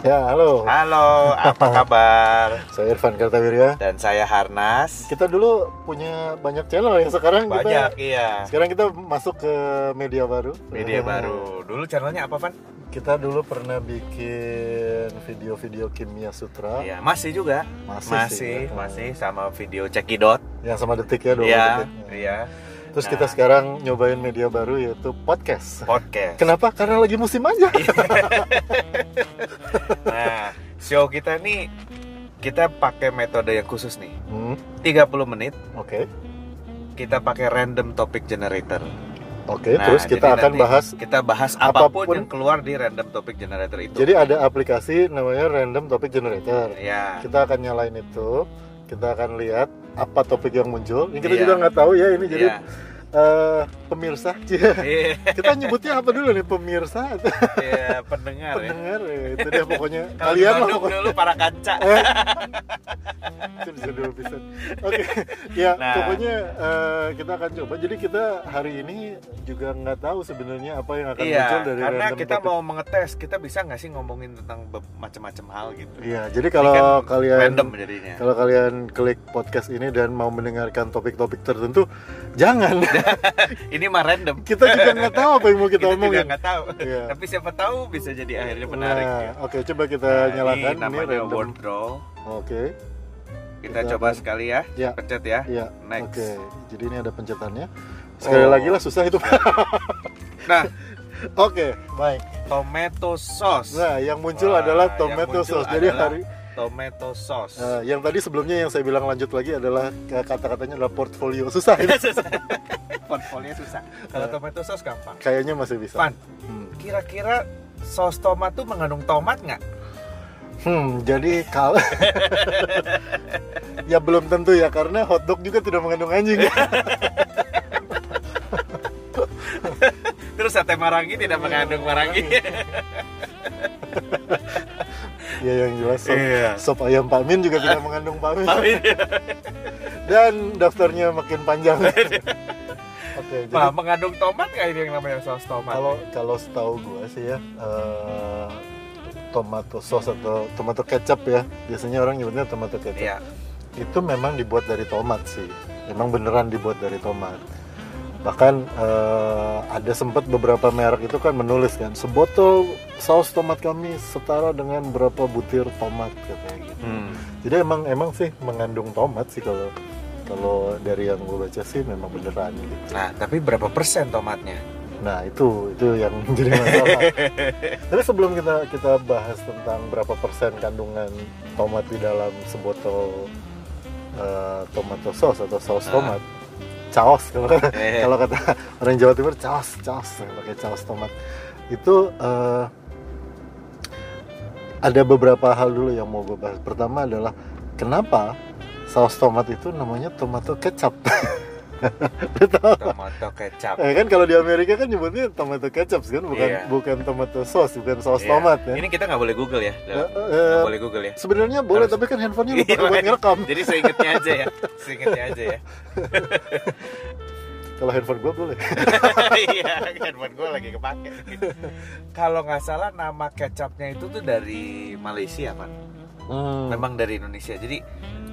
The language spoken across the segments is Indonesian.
Ya, halo. Halo, apa kabar? Saya Irfan Kartawirya. Dan saya Harnas. Kita dulu punya banyak channel ya sekarang Banyak, kita iya. sekarang kita masuk ke media baru. Media baru. Dulu channelnya apa, Van? Kita dulu pernah bikin video-video kimia sutra Iya, masih juga. Masih masih, sih, ya. masih sama video cekidot. yang sama detik ya, 20 Iya, detik. iya. Terus Nah. kita sekarang nyobain media baru yaitu podcast. Podcast. Kenapa? Karena lagi musim aja. Nah, show kita nih kita pakai metode yang khusus nih. Hmm, 30 menit Oke. kita pakai random topic generator. Oke, Nah, terus kita akan bahas kita bahas apa pun, apa pun. yang keluar di random topic generator itu. Jadi ada aplikasi namanya Random Topic Generator. ya. Kita akan nyalain itu, kita akan lihat apa topik yang muncul. Ini kita Iya. juga nggak tahu ya ini jadi Iya. eh, pemirsa. Iya, kita nyebutnya apa dulu nih pemirsa iya, pendengar ya. pendengar ya. Itu dia pokoknya kalian lah pokoknya. dulu para kaca. Itu bisa dua episode. Oke, ya Nah. pokoknya eh, kita akan coba. Jadi kita hari ini juga nggak tahu sebenarnya apa yang akan Iya, muncul dari karena kita topic. mau mengetes, kita bisa nggak sih ngomongin tentang macam-macam hal gitu. Iya, jadi kalau kan kalian random jadinya. Kalau kalian klik podcast ini dan mau mendengarkan topik-topik tertentu, jangan. Ini mah random. kita juga nggak tahu apa yang mau kita, Kita juga omongin. nggak tahu. Iya. Tapi siapa tahu bisa jadi akhirnya menarik. Nah, ya. Oke, coba kita Nah, nyalakan ini namanya random. word draw. Oke, Kita, Kita coba akan- sekali ya. Ya. Pencet ya. iya. Next. Oke, jadi ini ada pencetannya. Sekali Oh. lagi lah susah itu. Nah, Oke, baik. tomato sauce. Nah, yang muncul Wah, adalah tomato muncul sauce. Jadi adalah hari tomato sauce. eh, yang tadi sebelumnya yang saya bilang lanjut lagi adalah kata-katanya adalah portfolio. Susah ini. Portfolio susah. Kalau Nah. tomato sauce gampang. Kayaknya masih bisa. Pan, Hmm. kira-kira saus tomat tuh mengandung tomat nggak? Hmm, jadi kalau ya belum tentu ya karena hotdog juga tidak mengandung anjing. Terus sate marangi tidak mengandung marangi. ya yang jelas sop, Iya. sop ayam Pak Min juga tidak mengandung Pak Min. Tapi Dan daftarnya makin panjang. Oke, jadi Nah, mengandung tomat nggak ini yang namanya saus tomat? kalau kalau setahu gua sih ya eh, tomato sauce atau tomato kecap ya biasanya orang nyebutnya tomato kecap Iya. itu memang dibuat dari tomat sih memang beneran dibuat dari tomat bahkan eh, ada sempat beberapa merek itu kan menulis kan sebotol saus tomat kami setara dengan berapa butir tomat katanya gitu Hmm. jadi emang emang sih mengandung tomat sih kalau kalau dari yang gue baca sih memang beneran gitu Nah, tapi berapa persen tomatnya? nah itu itu yang menjadi masalah tapi sebelum kita kita bahas tentang berapa persen kandungan tomat di dalam sebotol eh, tomato sauce atau saus Ah. tomat caos kalau Eh. kalau kata orang Jawa Timur caos caos pakai caos tomat itu eh, ada beberapa hal dulu yang mau gue bahas pertama adalah kenapa saus tomat itu namanya tomato kecap? Tomato kecap. Eh, kan kalau di Amerika kan nyebutnya tomato kecap kan bukan Iya. bukan tomato sauce bukan saus Iya. tomat ya Ini kita nggak boleh Google ya. Eh, Nggak eh, boleh Google ya. sebenarnya boleh Harus- tapi kan handphonenya Iya, pakai buat makanya. ngerekam Jadi seingetnya aja ya. Seingetnya aja ya. kalau handphone gue boleh Iya, handphone gue lagi kepake. Kalau nggak salah nama kecapnya itu tuh dari Malaysia, Pak. Hmm. Memang dari Indonesia. Jadi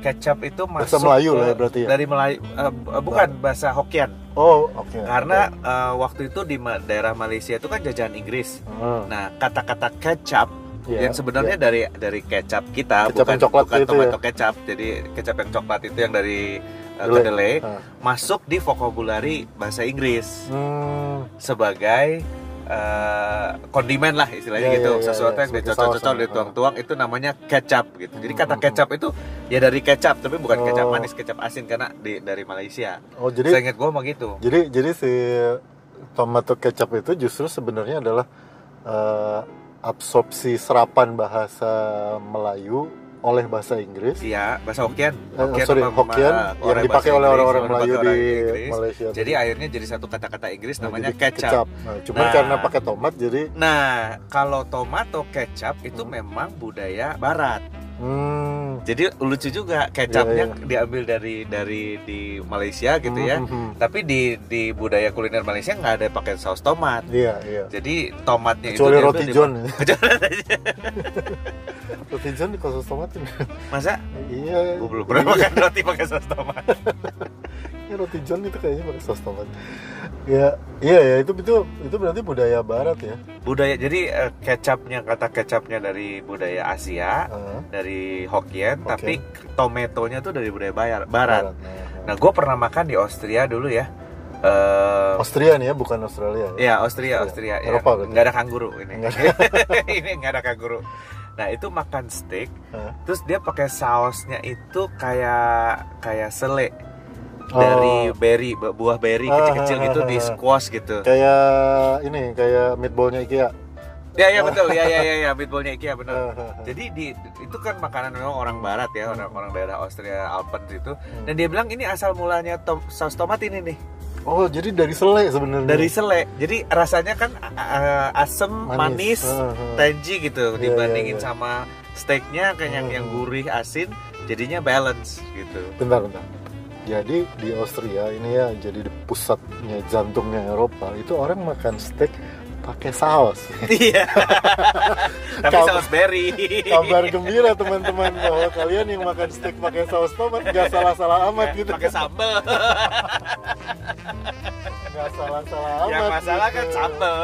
kecap itu Bahasa masuk Melayu ke- lah ya berarti ya? Dari Melayu bu- bukan bahasa Hokkien. oh oke Karena eh, waktu itu di ma- daerah Malaysia itu kan jajahan Inggris. Hmm. Nah, kata-kata kecap Iya, yang sebenarnya dari dari kecap kita Kecap bukan yang coklat bukan itu tomato ya? kecap. Jadi kecap yang coklat itu yang dari uh, Kedelai. Ah. masuk di vokabulari bahasa Inggris Hmm. sebagai uh, kondimen lah istilahnya Iya, gitu. iya, iya, Sesuatu iya, yang dicocok-cocok, dituang-tuang itu namanya kecap gitu. Jadi kata hmm, kecap itu ya dari kecap tapi bukan kecap Oh. manis, kecap asin karena di, dari Malaysia. oh Saya jadi ingat gue mah gitu. jadi jadi si tomato kecap itu justru sebenarnya adalah eh, absorpsi serapan bahasa Melayu oleh bahasa Inggris Iya, bahasa Hokkien. Eh, sorry, apa- Hokkien ah, yang dipakai oleh orang-orang orang Melayu di Inggris. Malaysia. Jadi akhirnya jadi satu kata-kata Inggris Nah, namanya jadi kecap. Nah, cuman Nah. karena pakai tomat jadi Nah, kalau tomato kecap itu Hmm. memang budaya barat. Hmm. Jadi lucu juga kecapnya Iya, diambil dari dari di Malaysia gitu ya. Mhm. Tapi di di budaya kuliner Malaysia nggak ada pakai saus tomat. Iya, iya. Jadi tomatnya Kecuali itu roti john. ya. Roti john di saus tomatin. Masa? iya. Gue belum pernah makan roti pakai saus tomat. Ya, roti john itu kayaknya pakai saus tomat. Ya, iya ya itu itu itu berarti budaya barat ya. Budaya jadi eh, kecapnya kata kecapnya dari budaya Asia, Ah, dari Hokkien, Hokkien. tapi tomatonya tuh dari budaya bayar, barat. Nah, Nah, gue pernah makan di Austria dulu ya. Eh, Austria nih ya, bukan Australia. Ya. Ya Austria, Austria. Ya. Eropa berarti. Nggak ada kanguru ini. Nggak ini nggak ada kanguru. Nah itu makan steak, Ah. terus dia pakai sausnya itu kayak kayak sele Oh. dari berry, bu- buah berry Ah, kecil-kecil ah, gitu ah, di ah. squash gitu. Kayak ini, kayak meatballnya IKEA. Ya ya betul, ya ya ya ya meatballnya IKEA benar. Ah. Jadi di itu kan makanan memang orang barat ya, orang-orang daerah Austria Alpen itu. Hmm. Dan dia bilang ini asal mulanya tom, saus tomat ini nih. Oh, jadi dari sele sebenarnya. dari sele jadi rasanya kan uh, asem manis, Manis. Ah. tangy gitu Iya, dibandingin iya, iya. sama steaknya kayak yang, yang Hmm. gurih asin jadinya balance gitu Bentar, bentar. Jadi di Austria ini ya jadi di pusatnya jantungnya Eropa itu orang makan steak pakai saus. iya tapi Kabar- saus berry Kabar gembira teman-teman bahwa kalian yang makan steak pakai saus tomat nggak salah-salah amat gitu. pakai sambal Nggak salah-salah amat. yang masalah kan gitu. sambal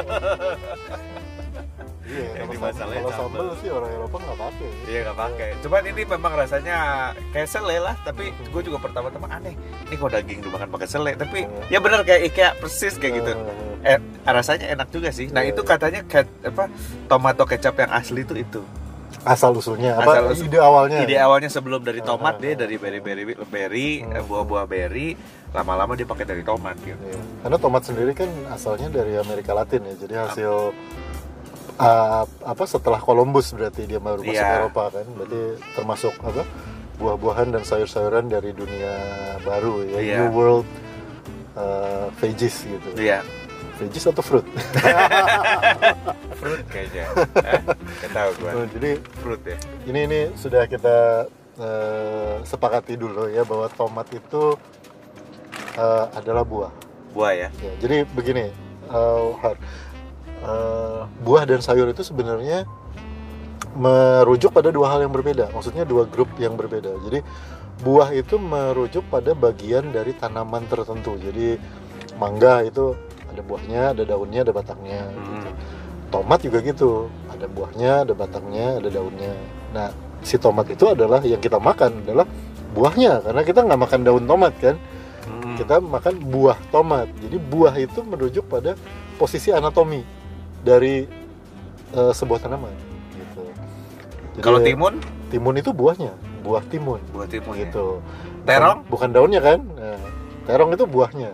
Iya, kalau sambal, kalau sambal. sih orang Eropa nggak pakai. Iya nggak pakai. Cuman ini memang rasanya kayak sele lah. Tapi gue juga pertama-tama aneh. Ini kok daging dimakan pakai sele. Tapi Hmm. ya benar kayak IKEA persis kayak gitu. Eh, Eh, rasanya enak juga sih. Nah Iya, itu iya. katanya ke, apa tomato kecap yang asli itu itu. asal usulnya apa? Asal usul- ide awalnya. Ide awalnya sebelum dari tomat Ah, dia ah, dari berry berry berry Hmm. eh, buah-buah berry. Lama-lama dia pakai dari tomat gitu. Iya. Karena tomat sendiri kan asalnya dari Amerika Latin ya. Jadi hasil uh, apa setelah Columbus berarti dia baru masuk Iya. Eropa kan. Berarti termasuk apa? buah-buahan dan sayur-sayuran dari dunia baru ya. Iya. New World uh, veggies gitu. Iya. Veggies atau fruit? Fruit kayaknya. eh, tahu. Oh, Jadi Fruit ya. ini ini sudah kita uh, sepakati dulu ya bahwa tomat itu uh, adalah buah. Buah ya. Ya, jadi begini, uh. Uh, buah dan sayur itu sebenarnya merujuk pada dua hal yang berbeda. Maksudnya dua grup yang berbeda. Jadi buah itu merujuk pada bagian dari tanaman tertentu. Jadi mangga itu ada buahnya, ada daunnya, ada batangnya. gitu. Hmm. Tomat juga gitu, ada buahnya, ada batangnya, ada daunnya. Nah, si tomat itu adalah yang kita makan adalah buahnya, karena kita nggak makan daun tomat kan Hmm. kita makan buah tomat. Jadi buah itu merujuk pada posisi anatomi dari eh, sebuah tanaman. Gitu. Jadi, Kalau timun, timun itu buahnya, buah timun. buah timun ya. Gitu. Terong? Bukan, bukan daunnya kan? Nah, terong itu buahnya.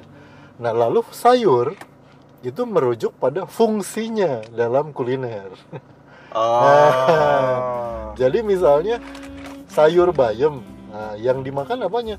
Nah lalu sayur itu merujuk pada fungsinya dalam kuliner. Oh. Jadi misalnya sayur bayam, nah, yang dimakan apanya?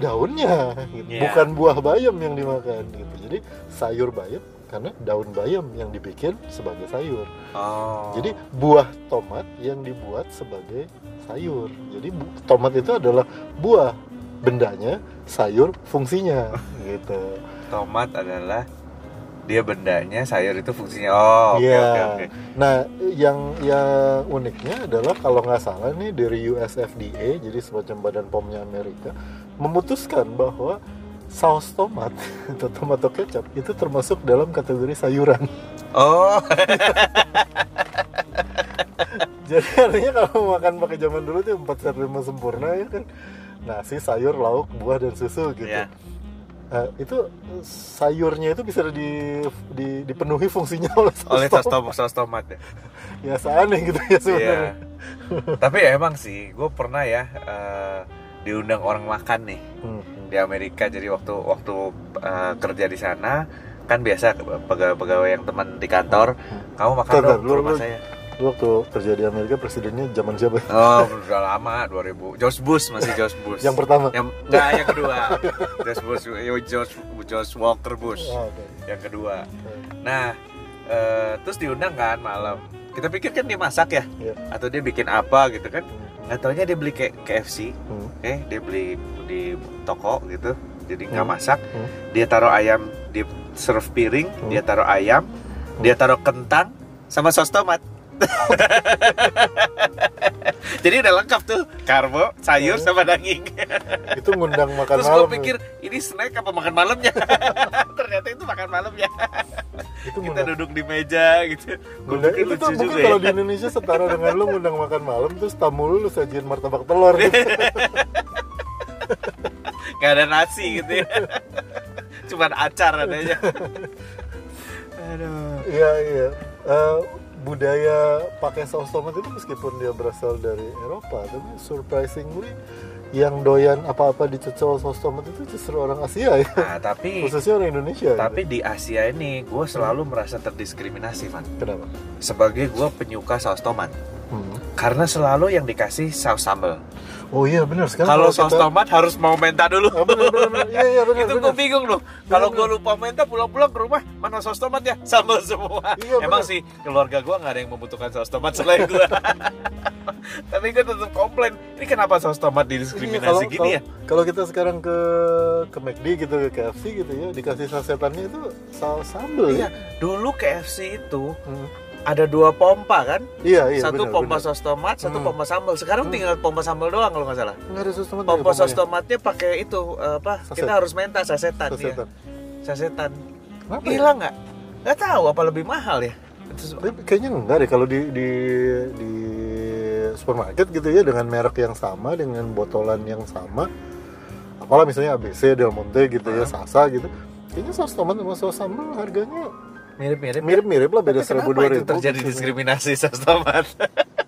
Daunnya, gitu. Iya. bukan buah bayam yang dimakan. Gitu. Jadi sayur bayam karena daun bayam yang dibikin sebagai sayur. Oh. Jadi buah tomat yang dibuat sebagai sayur. Jadi bu- tomat itu adalah buah, bendanya sayur fungsinya, gitu. tomat adalah dia bendanya, sayur itu fungsinya. Oh, oke Iya. oke oke. Nah, yang yang uniknya adalah kalau nggak salah nih dari US FDA, jadi semacam badan POM-nya Amerika, memutuskan bahwa saus tomat atau tomato kecap itu termasuk dalam kategori sayuran. Oh, Jadi artinya kalau makan pakai zaman dulu tuh 4 sehat 5 sempurna ya kan. Nasi, sayur, lauk, buah dan susu gitu. Iya. Nah, itu sayurnya itu bisa di, di- dipenuhi fungsinya oleh saus oleh saus tomat. saus tomat ya. Ya aneh gitu ya sebenarnya. Iya. Tapi ya emang sih, gue pernah ya eh, diundang orang makan nih Hmm, hmm. di Amerika. Jadi waktu waktu eh, kerja di sana kan biasa pegawai-pegawai yang teman di kantor, kamu makan Bentar, dong ke lu- rumah lu- saya. Lu waktu kerja di Amerika presidennya zaman siapa? Oh, udah lama 2000. George Bush masih George Bush. Yang pertama. yang enggak yang kedua. George Bush, yo, George George Walker Bush. Ah, oke. Yang kedua. Nah, eh, terus diundang kan malam. Kita pikir kan dia masak ya, Iya. atau dia bikin apa gitu kan? nggak taunya dia beli kayak KFC Hmm. eh dia beli di toko gitu jadi nggak Hmm. masak Hmm. dia taruh ayam di serve piring Hmm. dia taruh ayam dia taruh kentang sama saus tomat jadi udah lengkap tuh karbo sayur Hmm. sama daging Itu ngundang makan terus malam. gue pikir ini snack apa makan malamnya ternyata itu makan malamnya itu kita ngundang. duduk di meja gitu Ngundang, itu tuh mungkin kalau ya di Indonesia setara dengan lu ngundang makan malam terus tamu lu lu sajiin martabak telur gitu. nggak ada nasi gitu ya cuman acar adanya aduh Iya iya. Eh, budaya pakai saus tomat itu meskipun dia berasal dari Eropa, tapi surprisingly yang doyan apa-apa dicocol saus tomat itu justru orang Asia ya, nah tapi khususnya orang Indonesia. tapi di Asia ini gue selalu merasa terdiskriminasi man gitu. kenapa? sebagai gue penyuka saus tomat Hmm. karena selalu yang dikasih saus sambal Oh iya benar sekarang kalau saus kita- tomat harus mau menta dulu Ah, benar benar benar. Iya iya benar itu gue bingung loh kalau Bener. gue lupa menta pulang-pulang ke rumah mana saus tomat ya sambal semua Iya, emang bener. sih keluarga gue nggak ada yang membutuhkan saus tomat selain gue tapi gue tetap komplain ini kenapa saus tomat Iya, didiskriminasi gini ya Kalau kita sekarang ke ke McD gitu ke KFC gitu ya, dikasih sasetannya itu saus sambal iya ya. dulu KFC itu Hmm. Ada dua pompa kan Iya iya satu benar, pompa saus tomat satu Hmm. pompa sambal sekarang Hmm. tinggal pompa sambal doang kalau nggak salah Nggak ada saus tomat. pompa ya, saus pompanya? tomatnya pakai itu eh, apa Saset. kita harus menta sasetan ya Sasetan. sasetan Kenapa ya? gila nggak nggak tahu apa lebih mahal ya Terus- Tapi kayaknya enggak deh kalau di di di supermarket gitu ya dengan merek yang sama dengan botolan yang sama. Apalah misalnya ABC, Del Monte gitu ya, Ah. Sasa gitu. Kayaknya saus tomat sama saus sambal harganya mirip-mirip ya? mirip-mirip lah beda seribu dua ribu. terjadi diskriminasi saus tomat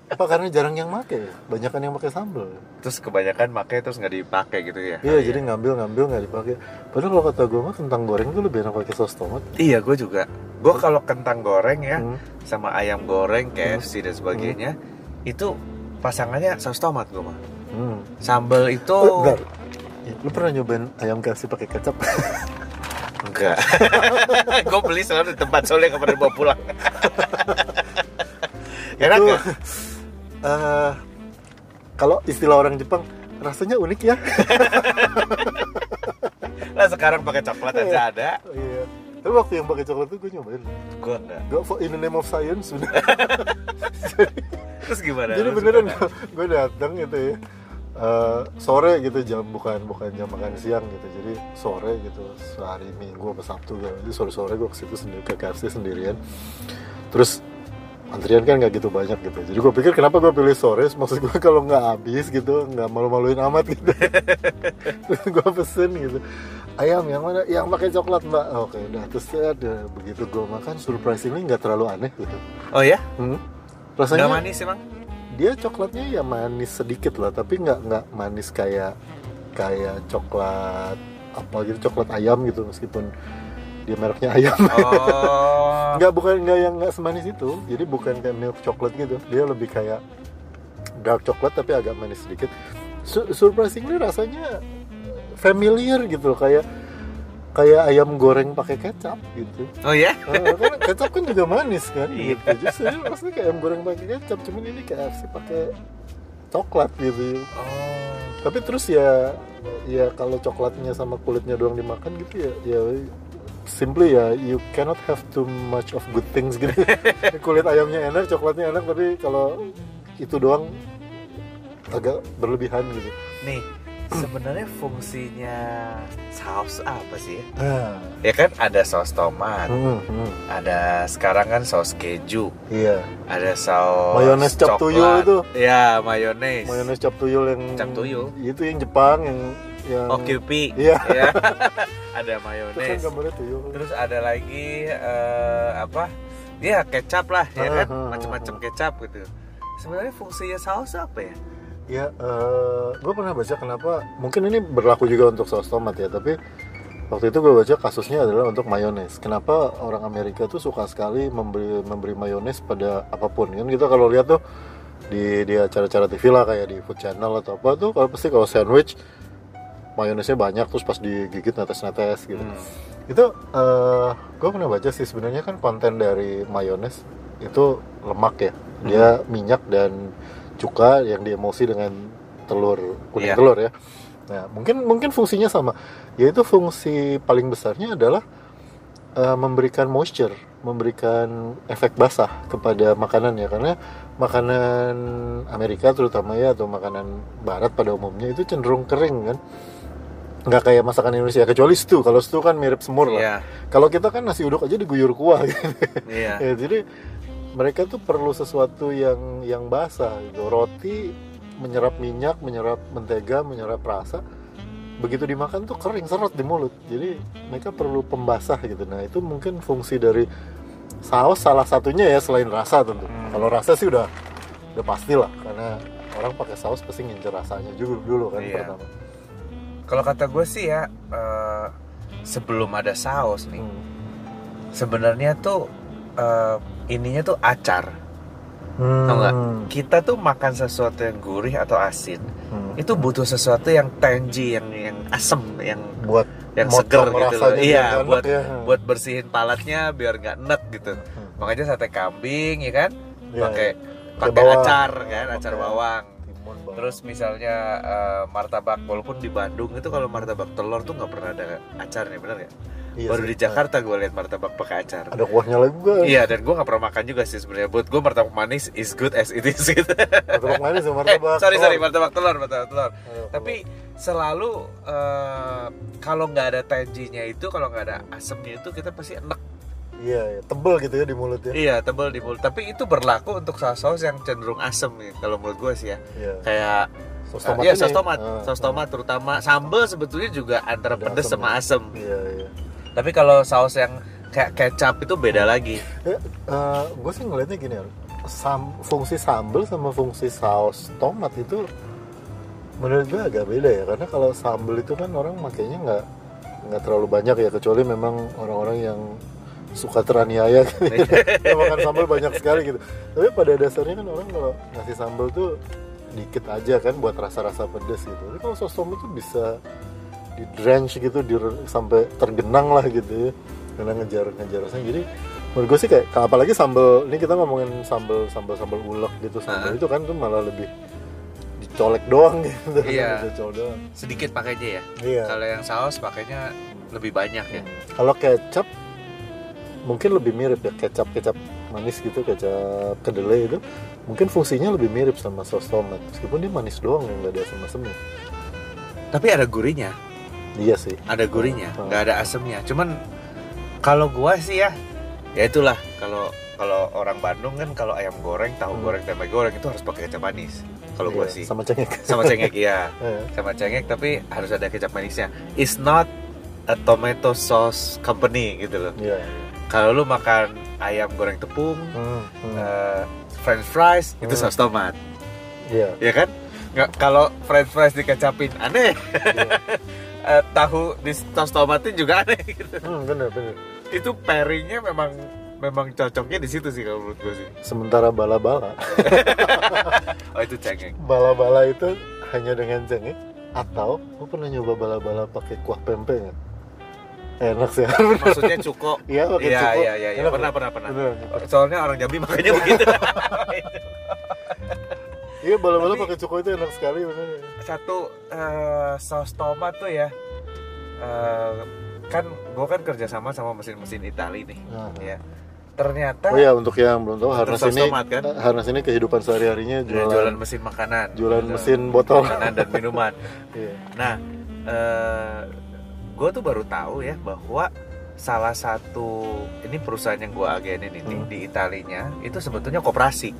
Apa karena jarang yang make ya? Banyakan yang pakai sambal. terus kebanyakan pakai terus nggak dipakai gitu ya Iya, jadi ngambil-ngambil nggak dipakai. Padahal kalau kata gue mah kentang goreng tuh lebih enak pakai saus tomat. iya gue juga gue kalau kentang goreng ya Hmm. sama ayam goreng KFC dan sebagainya itu pasangannya saus tomat gue mah Hmm. sambal itu Oh. Ya, Lu pernah nyobain ayam KFC pakai kecap? enggak gue beli selalu di tempat soalnya nggak pernah bawa pulang enak Itu, eh, kalau istilah orang Jepang rasanya unik ya. lah sekarang pakai coklat aja ada Iya. Tapi waktu yang pakai coklat itu gue nyobain. gue enggak Gue for in the name of science sudah. terus gimana Jadi beneran gue datang gitu ya. Eh, sore gitu jam bukan bukan jam makan siang gitu. Jadi sore gitu sehari minggu apa sabtu gitu. Jadi sore sore gue ke situ sendiri ke KFC sendirian. Terus antrian kan nggak gitu banyak gitu. Jadi gue pikir kenapa gue pilih sore? Maksud gue kalau nggak habis gitu nggak malu-maluin amat gitu. Terus gue pesen gitu. Ayam yang mana? Yang pakai coklat mbak. Oke udah terus ada begitu gue makan surprisingly nggak terlalu aneh gitu. Oh ya hmm. nggak rasanya manis emang dia coklatnya ya manis sedikit lah tapi nggak nggak manis kayak kayak coklat apa gitu coklat ayam gitu meskipun dia mereknya ayam. Oh. Nggak bukan nggak yang nggak semanis itu. Jadi bukan kayak milk coklat gitu. Dia lebih kayak dark coklat tapi agak manis sedikit. Su- surprisingly rasanya familiar gitu loh kayak kayak ayam goreng pakai kecap gitu oh ya Ah, kan kecap kan juga manis kan gitu. Justru rasanya kayak ayam goreng pakai kecap, cuman ini KFC pakai coklat gitu. oh Tapi terus ya ya kalau coklatnya sama kulitnya doang dimakan gitu ya ya simply ya you cannot have too much of good things gitu. Kulit ayamnya enak, coklatnya enak, tapi kalau itu doang agak berlebihan gitu. nih sebenarnya fungsinya saus apa sih ya? Ah, ya kan ada saus tomat hmm, hmm, ada sekarang kan saus keju iya. ada saus Mayones cap tuyul itu. ya mayones Mayones cap tuyul yang Cap tuyul? Itu yang Jepang yang yang oh QP Iya. Ya. ada kan mayones terus ada lagi eh, apa ya kecap lah ya kan Ah, ah, ah, macam-macam kecap gitu sebenarnya fungsinya saus apa ya Ya, gue pernah baca kenapa mungkin ini berlaku juga untuk saus tomat ya, tapi waktu itu gue baca kasusnya adalah untuk mayones. Kenapa orang Amerika tuh suka sekali memberi memberi mayones pada apa pun kan kita kalau lihat tuh di di acara-acara TV lah kayak di Food Channel atau apa tuh kalau pasti kalau sandwich mayonesnya banyak terus pas digigit netes-netes gitu. Hmm. Itu gue pernah baca sih sebenarnya kan konten dari mayones itu lemak ya. Dia minyak dan cuka yang diemosi dengan telur kuning Iya. telur ya. Nah, mungkin mungkin fungsinya sama. Yaitu fungsi paling besarnya adalah eh, memberikan moisture, memberikan efek basah kepada makanan ya karena makanan Amerika terutama ya atau makanan barat pada umumnya itu cenderung kering kan. Nggak kayak masakan Indonesia kecuali stew. Kalau stew kan mirip semur lah. Iya, Kalau kita kan nasi uduk aja diguyur kuah gitu. iya. ya, jadi mereka tuh perlu sesuatu yang yang basah gitu. Roti menyerap minyak, menyerap mentega, menyerap rasa. Begitu dimakan tuh kering seret di mulut. Jadi mereka perlu pembasah gitu. Nah, itu mungkin fungsi dari saus salah satunya ya selain rasa tentu. Hmm. Kalau rasa sih udah udah pasti lah karena orang pakai saus pasti ngincer rasanya juga dulu kan Iya. pertama. Kalau kata gue sih ya eh, sebelum ada saus nih, Hmm. sebenarnya tuh eh, ininya tuh acar. Hmm. Tau nggak? Kita tuh makan sesuatu yang gurih atau asin, Hmm. itu butuh sesuatu yang tangy, yang yang asem, yang buat yang seger gitu loh. Iya, enak buat ya. buat bersihin palatnya biar nggak enek gitu. Hmm. Makanya sate kambing ya kan, Iya, pakai iya. pakai bawang. acar kan, acar Pakai bawang. Terus misalnya eh, martabak, walaupun di Bandung itu kalau martabak telur tuh nggak pernah ada acarnya, bener ya? Iya Baru sih. di Jakarta gue lihat martabak pakai acar. ada kuahnya lagi juga Iya, dan gue nggak pernah makan juga sih sebenarnya. Buat gue martabak manis is good as it is gitu. martabak manis sama eh, martabak sorry sorry telur. martabak telur, martabak telur. Ayo, Tapi selalu eh, kalau nggak ada tanginya itu, kalau nggak ada asemnya itu kita pasti enek. Iya, iya tebel gitu ya di mulut ya Iya, tebel di mulut. Tapi itu berlaku untuk saus-saus yang cenderung asem nih, kalau menurut gue sih ya. iya Kayak saus eh, tomat iya, ini. saus tomat, Ah, saus tomat terutama sambal sebetulnya juga antara Ada pedes asem sama ya. asem. iya iya Tapi kalau saus yang kayak kecap itu beda lagi. ya, gue sih ngeliatnya gini ya sam, fungsi sambal sama fungsi saus tomat itu menurut gue agak beda ya karena kalau sambal itu kan orang makainya nggak nggak terlalu banyak ya kecuali memang orang-orang yang suka teraniaya. Yang makan sambal banyak sekali gitu tapi pada dasarnya kan orang kalau ngasih sambal tuh dikit aja kan buat rasa-rasa pedas gitu tapi kalau saus tomat tuh bisa di drench gitu di, sampai tergenang lah gitu ya karena ngejar ngejar rasanya jadi menurut gue sih kayak apalagi sambal ini kita ngomongin sambal sambal sambal ulek gitu sambal Ah. itu kan tuh malah lebih dicolek doang gitu Iya. Dicol doang Sedikit pakainya ya. iya Kalau yang saus pakainya lebih banyak ya. kalau kecap mungkin lebih mirip ya kecap kecap manis gitu kecap kedelai itu mungkin fungsinya lebih mirip sama saus tomat meskipun dia manis doang yang nggak ada asam-asamnya Tapi ada gurihnya, iya sih ada gurihnya, Hmm. nggak ada asemnya. Cuman kalau gua sih ya, ya itulah kalau kalau orang Bandung kan kalau ayam goreng, tahu Hmm. goreng, tempe goreng itu harus pakai kecap manis. Kalau gua Iya, sih sama cengek sama cengek iya, Eh, sama cengek tapi harus ada kecap manisnya. It's not a tomato sauce company gitu loh. iya. Kalau lu makan ayam goreng tepung, Hmm, hmm. eh, French fries itu Hmm. saus tomat, iya ya kan? Nggak kalau French fries dikecapin aneh. Iya. Eh, tahu di saus tomatnya juga aneh gitu. Hmm, bener bener Itu pairingnya memang memang cocoknya di situ sih kalau menurut gue sih. sementara bala-bala Oh itu cengeng. bala-bala itu hanya dengan cengek atau lu pernah nyoba bala-bala pakai kuah pempek nggak? Enak sih Maksudnya cuko. iya pakai Iya cuko iya iya iya. Pernah pernah pernah. Bener. Soalnya orang Jambi makanya begitu. iya bala-bala pakai cuko itu enak sekali bener Satu eh, saus tomat tuh ya. eh, kan gue kan kerjasama sama mesin-mesin Itali nih. Nah. Ya. Ternyata oh ya untuk yang belum tahu saus ini tomat, kan? harness ini kehidupan sehari-harinya ya, jualan jualan mesin makanan. jualan Jualan mesin botol makanan dan minuman. Iya. Nah, gue tuh baru tahu ya bahwa salah satu ini perusahaan yang gue agenin ini Hmm. di Italinya itu sebetulnya koperasi.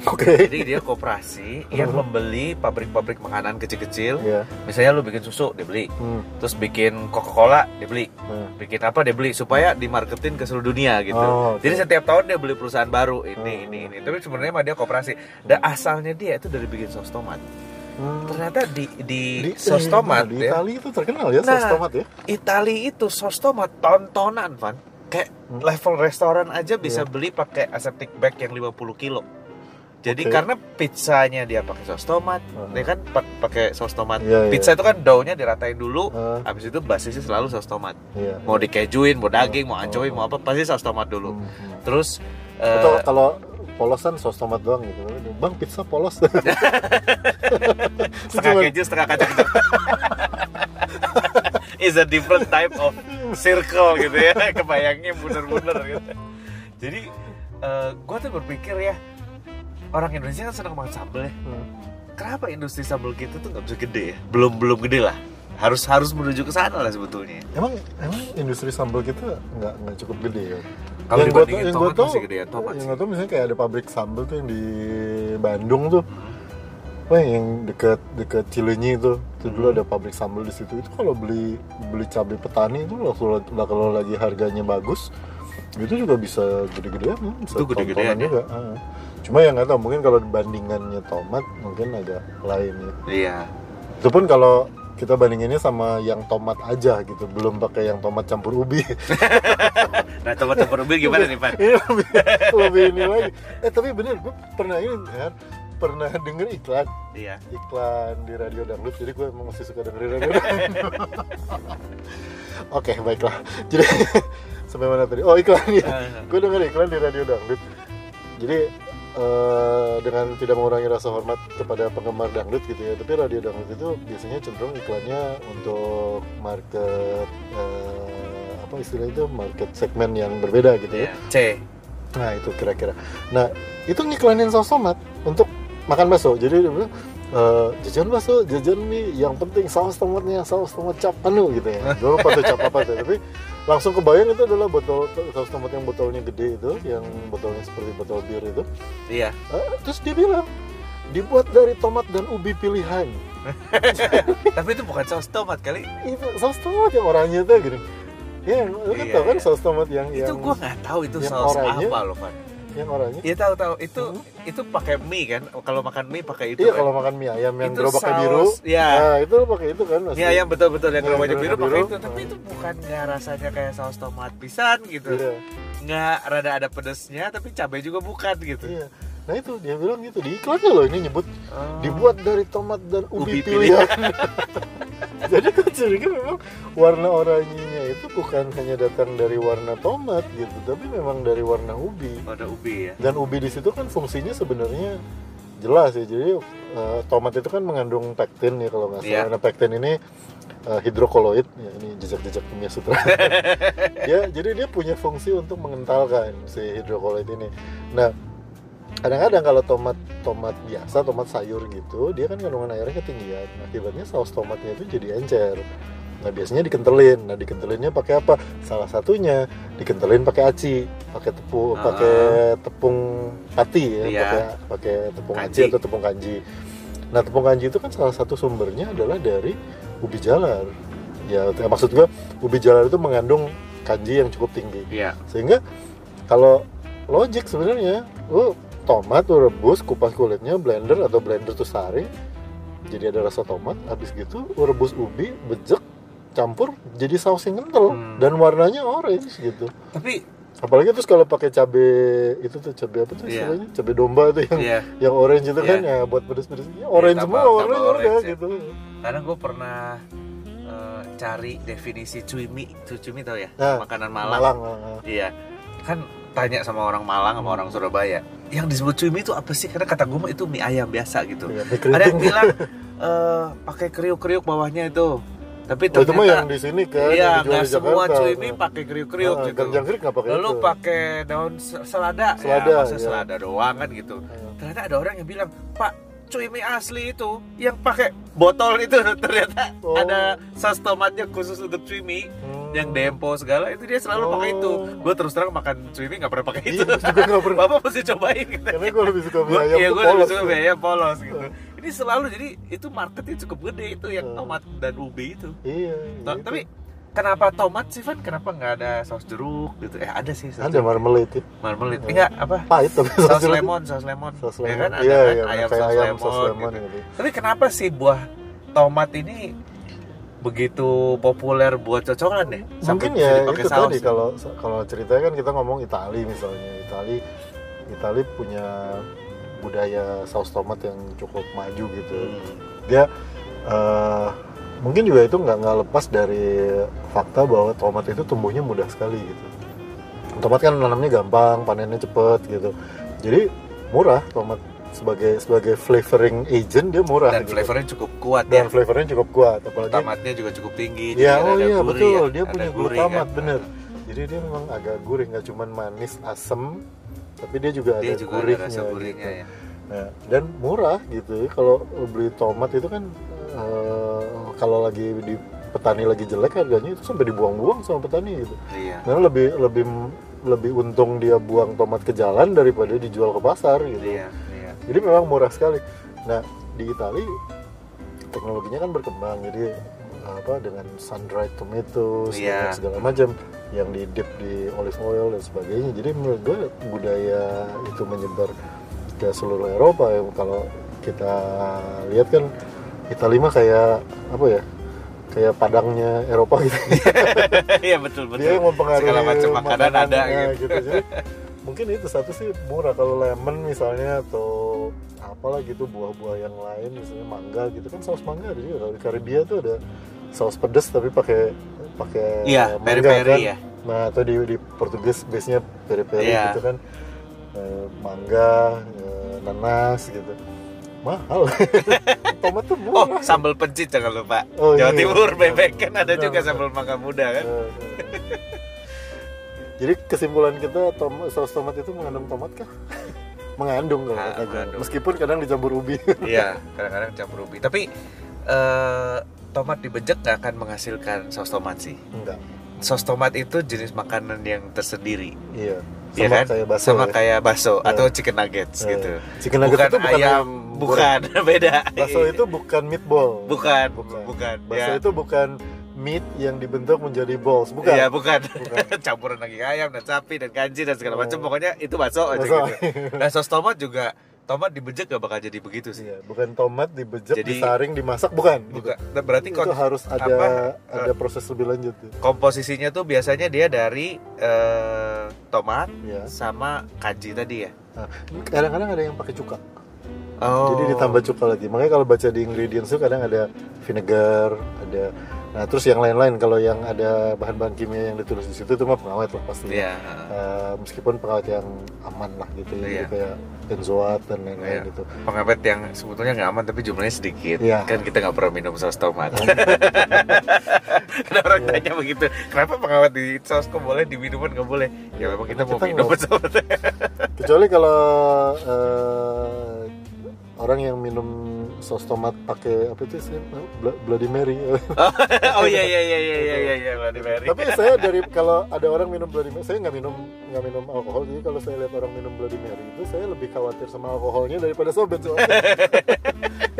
oke Jadi dia koperasi yang Hmm. membeli pabrik-pabrik makanan kecil-kecil. Iya. Misalnya lu bikin susu, dia beli. Hmm. Terus bikin Coca-Cola, dia beli. Nah. Bikin apa, dia beli supaya dimarketin ke seluruh dunia gitu. Oh, oke. Jadi setiap tahun dia beli perusahaan baru ini, Hmm. ini, ini. Tapi sebenarnya mah dia koperasi. Dan asalnya dia itu dari bikin saus tomat. Hmm. Ternyata di di, di saus eh, tomat di ya, Itali itu terkenal ya saus Nah. tomat ya Itali itu saus tomat tontonan, Van. Kayak Hmm. level restoran aja bisa Iya. beli pakai aseptic bag yang 50 kilo. Jadi Oke. karena pizzanya dia pakai saus tomat, Hmm. dia kan pak- pakai saus tomat. Iya, iya. Pizza itu kan dough-nya diratain dulu, Ah, habis itu basisnya selalu saus tomat. iya. Mau dikejuin, mau daging, mau Oh, ancoy, oh, mau apa, pasti saus tomat dulu. Hmm, hmm. Terus Atau eh, kalau polosan saus tomat doang gitu. Bang pizza polos. Setengah keju setengah kacang is a different type of circle gitu ya. Kebayangnya bener-bener gitu. Jadi gue tuh berpikir ya orang Indonesia kan senang banget sambel ya. Hmm. kenapa industri sambal kita tuh nggak bisa gede ya? Belum belum gede lah. Harus harus menuju ke sana lah sebetulnya. Emang emang industri sambal kita nggak nggak cukup gede ya Kalau Yang gua dibandingin tau- yang gua tau- masih gedean tomat yang gua tau misalnya kayak ada pabrik sambal tuh yang di Bandung tuh Wah yang deket deket Cilenyi itu, itu dulu Hmm. ada pabrik sambal di situ. Itu kalau beli beli cabai petani itu lah kalau, lagi harganya bagus, itu juga bisa gede-gedean, bisa Itu gede-gedean ya? juga. Cuma yang nggak tahu mungkin kalau dibandingannya tomat mungkin agak lain ya. iya Itu pun kalau kita bandinginnya sama yang tomat aja gitu, belum pakai yang tomat campur ubi. nah tomat campur ubi gimana nih Pan Ini lebih, lebih ini lagi. Eh tapi bener, gue pernah ini kan, pernah denger iklan. Iya. Iklan di radio dangdut jadi gue emang masih suka dengerin radio dangdut. Oke baiklah. Jadi sampai mana tadi? Oh iklan ya Ah. gue denger iklan di radio dangdut. Jadi eh, dengan tidak mengurangi rasa hormat kepada penggemar dangdut gitu ya tapi radio dangdut itu biasanya cenderung iklannya untuk market eh, apa istilahnya itu market segmen yang berbeda gitu ya C Nah itu kira-kira. Nah itu ngiklanin saus tomat untuk makan bakso. Jadi dia bilang "Eh, jajan bakso, jajan mie. Yang penting saus tomatnya, saus tomat cap anu gitu ya. Dulu lupa tuh cap apa tuh. Tapi langsung kebayang itu adalah botol saus tomat yang botolnya gede itu, yang botolnya seperti botol bir itu. iya Eh, terus dia bilang dibuat dari tomat dan ubi pilihan. tapi itu bukan saus tomat kali Itu saus tomat yang oranye tuh gini. Ya, lu kan Iya, tau kan iya. saus tomat yang itu yang gua nggak tahu itu saus oranye. apa loh Pan yang oranye. Iya tahu tahu itu Hmm. itu pakai mie kan kalau makan mie pakai itu Iya kan? kalau makan mie ayam yang Itu gerobaknya saus, biru, iya. nah itu pakai itu kan? mie ayam betul betul yang Iya, gerobaknya biru gerobaknya pakai biru. itu tapi itu bukan nggak rasanya kayak saus tomat pisan gitu Iya, nggak rada ada pedesnya tapi cabai juga bukan gitu iya. Nah itu dia bilang gitu di iklannya loh ini nyebut Oh. dibuat dari tomat dan Ubi ubi, pilihan. Jadi gue curiga memang warna oranyenya itu bukan hanya datang dari warna tomat gitu, tapi memang dari warna ubi. ada ubi ya Dan ubi di situ kan fungsinya sebenarnya jelas ya. Jadi eh, tomat itu kan mengandung pektin ya kalau nggak salah. Iya. Nah pektin ini eh, hidrokoloid, ya ini jejak-jejak kimia sutra. ya, jadi dia punya fungsi untuk mengentalkan si hidrokoloid ini. Nah, kadang-kadang kalau tomat tomat biasa, tomat sayur gitu, dia kan kandungan airnya ketinggian. Akibatnya saus tomatnya itu jadi encer. Nah biasanya dikentelin. Nah dikentelinnya pakai apa? Salah satunya dikentelin pakai aci, pakai tepung, Ah. pakai tepung pati ya, Iya. pakai pakai tepung aci Kanji. atau tepung kanji. Nah tepung kanji itu kan salah satu sumbernya adalah dari ubi jalar. Ya ya, maksud gua ubi jalar itu mengandung kanji yang cukup tinggi. iya Sehingga kalau logik sebenarnya, lu tomat lu rebus, kupas kulitnya, blender atau blender tuh saring, jadi ada rasa tomat. Habis gitu lu rebus ubi, bejek, campur jadi saus yang kental Hmm. dan warnanya orange gitu. tapi Apalagi terus kalau pakai cabe itu tuh cabe apa tuh Iya. istilahnya? Cabe domba tuh yang iya yang orange itu kan Iya. ya buat pedes-pedes. Ya, orange tambah- semua tambah warnanya orange udah ya. gitu. karena gue pernah eh, cari definisi cumi cumi tau ya Nah, makanan Malang Malang. ah, Iya, kan tanya sama orang Malang sama orang Surabaya, yang disebut cumi itu apa sih? Karena kata gue mah itu mie ayam biasa gitu. mie Ada yang bilang eh, pakai kriuk-kriuk bawahnya itu, tapi Oh, itu mah yang ternyata di sini kan. iya nggak semua cumi pakai kriuk-kriuk Ah, gitu. Jangkrik nggak pakai Lalu pakai daun se- selada, Selada, ya, masa iya. selada doang kan gitu. Ah. Ternyata ada orang yang bilang, Pak, cumi asli itu yang pakai botol itu ternyata Oh. ada saus tomatnya khusus untuk cumi Hmm. Yang dempo segala itu dia selalu pakai itu Oh. gue terus terang makan cumi nggak pernah pakai Iya, itu juga pernah. bapak mesti cobain gitu gue lebih suka mie ayam iya gue lebih suka mie ayam polos gitu ini selalu jadi itu marketnya cukup gede itu yang Hmm. tomat dan ubi itu Iya. Gitu. tapi kenapa tomat sih Van kenapa nggak ada saus jeruk gitu eh ada sih saus ada jeruk. marmalade ya. marmalade enggak apa Pahit tapi saus jeruk. lemon saus lemon Saus ya lemon. kan ada Iya, kan iya, ayam saus ayam lemon, saus lemon gitu. gitu. tapi kenapa sih buah tomat ini begitu populer buat cocolan deh Mungkin ya itu saus. tadi kalau kalau ceritanya kan kita ngomong Itali misalnya. Itali Itali punya budaya saus tomat yang cukup maju gitu. Hmm. Dia eh, mungkin juga itu nggak nggak lepas dari fakta bahwa tomat itu tumbuhnya mudah sekali gitu. Tomat kan nanamnya gampang, panennya cepet gitu. Jadi murah tomat sebagai sebagai flavoring agent dia murah dan gitu. flavornya cukup kuat dan ya. flavornya cukup kuat apalagi tamatnya juga cukup tinggi ya oh iya gurih betul. ya, dia punya gurih glutamat kan. bener. Jadi dia memang agak gurih nggak cuman manis asem tapi dia juga dia ada juga gurihnya ada rasa gurihnya gitu. ya. Nah, dan murah gitu. Kalau beli tomat itu kan eh, kalau lagi di petani lagi jelek harganya itu sampai dibuang-buang sama petani gitu. Iya. Karena lebih lebih lebih untung dia buang tomat ke jalan daripada dijual ke pasar gitu. Iya jadi memang murah sekali. Nah di Itali teknologinya kan berkembang. Jadi apa dengan sun dried tomatoes dan segala macam yang di dip di olive oil dan sebagainya. Jadi menurut gue budaya itu menyebar ke seluruh Eropa. Ya kalau kita lihat kan Italia mah kayak apa ya kayak padangnya Eropa gitu. Iya betul betul. Dia yang mempengaruhi segala macam makanan ada makanannya gitu. Jadi mungkin itu satu sih murah. Kalau lemon misalnya atau apalah gitu buah-buah yang lain misalnya mangga gitu kan saus mangga ada juga kalau di Karibia tuh ada saus pedas tapi pakai pakai Iya, mangga peri-peri kan. ya. Nah, atau di di Portugis base-nya peri-peri Iya. gitu kan. Eh, mangga, eh, nanas gitu. Mahal. Tomat tuh Oh, murah. sambal pencit jangan lupa. Oh, Jawa iya. Timur bebek kan ada Benar, juga sambal mangga muda kan. Eh, eh. Jadi kesimpulan kita tom saus tomat itu mengandung tomat kah? Mengandung kalau Ah, gue. mengandung. Meskipun kadang dicampur ubi. Iya, kadang-kadang campur ubi. Tapi eh, tomat dibejek nggak akan menghasilkan saus tomat sih. Enggak. Saus tomat itu jenis makanan yang tersendiri. Iya. Iya Sama kan? kayak bakso. Sama ya. kayak bakso Ya. atau chicken nuggets Eh, gitu. chicken nuggets bukan itu bukan ayam, bukan beda. Bakso itu bukan meatball. bukan, Bukan. bukan. Bakso ya. itu bukan meat yang dibentuk menjadi balls, bukan. Iya bukan, Bukan. campuran daging ayam dan sapi dan kanji dan segala Oh. macam pokoknya itu bakso aja gitu. Nah saus tomat juga tomat dibejek gak bakal jadi begitu sih. Iya, bukan tomat dibejek, Jadi- disaring, dimasak, bukan. Bukan. Nah, berarti Itu harus ada apa, ada proses lebih lanjut. tuh. komposisinya tuh biasanya dia dari eh, tomat Iya. sama kanji tadi ya. Nah, kadang-kadang ada yang pakai cuka. Oh. Jadi ditambah cuka lagi. Makanya kalau baca di ingredients tuh kadang ada vinegar, ada Nah, terus yang lain-lain kalau yang ada bahan-bahan kimia yang ditulis di situ itu mah pengawet lah pasti. Iya. Eh, meskipun pengawet yang aman lah gitu ya, Iya. Jadi kayak benzoat dan lain-lain Iya. gitu. Pengawet yang sebetulnya nggak aman tapi jumlahnya sedikit. Iya. Kan kita nggak pernah minum saus tomat. Ada orang Iya. tanya begitu. Kenapa pengawet di saus kok boleh di minuman nggak boleh? Ya memang kita Kita mau minum saus. Kecuali kalau eh, orang yang minum saus tomat pakai apa itu sih? Bloody Mary. oh iya iya iya iya iya iya iya Bloody Mary. Tapi saya dari kalau ada orang minum Bloody Mary, saya nggak minum nggak minum alkohol. Jadi kalau saya lihat orang minum Bloody Mary itu saya lebih khawatir sama alkoholnya daripada sama benzoat.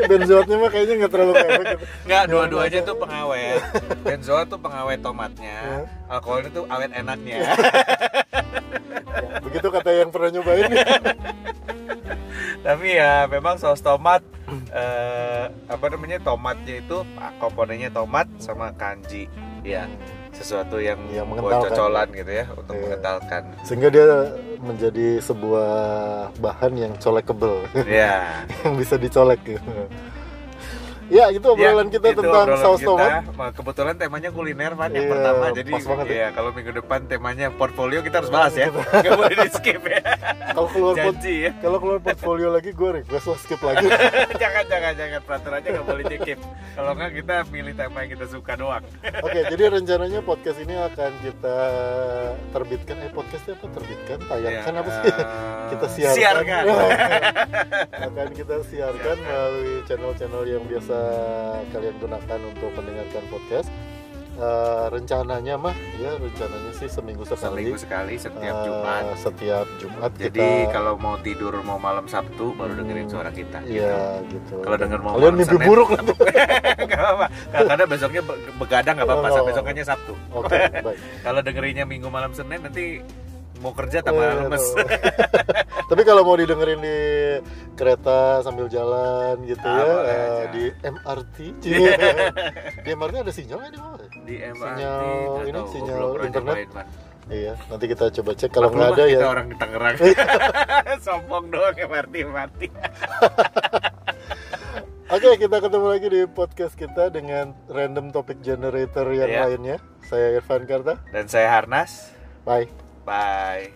benzoatnya mah kayaknya nggak terlalu efek. Nggak, dua-duanya tuh pengawet. Benzoat tuh pengawet tomatnya. Ya. Alkoholnya tuh awet enaknya. Ya, begitu kata yang pernah nyobain. Tapi ya memang saus tomat eh, apa namanya tomatnya itu komponennya tomat sama kanji. Ya, sesuatu yang, Yang buat cocolan gitu ya untuk Iya. mengentalkan. Sehingga dia menjadi sebuah bahan yang colekable, Ya. yang bisa dicolek gitu. Ya, itu obrolan Ya, kita itu tentang obrolan saus kita. tomat. Ma- Kebetulan temanya kuliner Van yang Iya, pertama. Jadi ya. ya kalau minggu depan temanya portfolio kita harus bahas ya. Nggak boleh di skip ya. Kalau keluar Janji ya. kalau keluar portfolio lagi gue request lah skip lagi. jangan jangan jangan peraturannya nggak boleh di skip. Kalau nggak kita pilih tema yang kita suka doang. Oke, jadi rencananya podcast ini akan kita terbitkan eh podcastnya apa terbitkan tayangkan Ya, apa sih? eh, kita siarkan. siarkan. akan kita siarkan Siarkan. melalui channel-channel yang biasa kalian gunakan untuk mendengarkan podcast. Eh, rencananya mah ya rencananya sih seminggu sekali. Seminggu sekali setiap Eh, Jumat. Setiap Jumat Jadi kita kalau mau tidur mau malam Sabtu baru dengerin suara kita. Iya gitu. Kalau denger mau Kalian malam mimpi buruk nanti. Apa-apa. Karena besoknya be- begadang nggak apa-apa. Oh. Besoknya Sabtu. Oke, baik. Kalau dengerinnya Minggu malam Senin nanti mau kerja tambah lemes. tuh. Tapi kalau mau didengerin di kereta sambil jalan gitu Ah, ya, aja. di MRT. di MRT ada sinyal nggak di MRT Sinyal ini, tahu, sinyal internet. Iya, nanti kita coba cek. Kalau nggak ada kita ya. orang di Tangerang. Sombong doang MRT MRT. Oke, kita ketemu lagi di podcast kita dengan random topic generator yang Iya. lainnya. Saya Irfan Karta. Dan saya Harnas. Bye. Bye.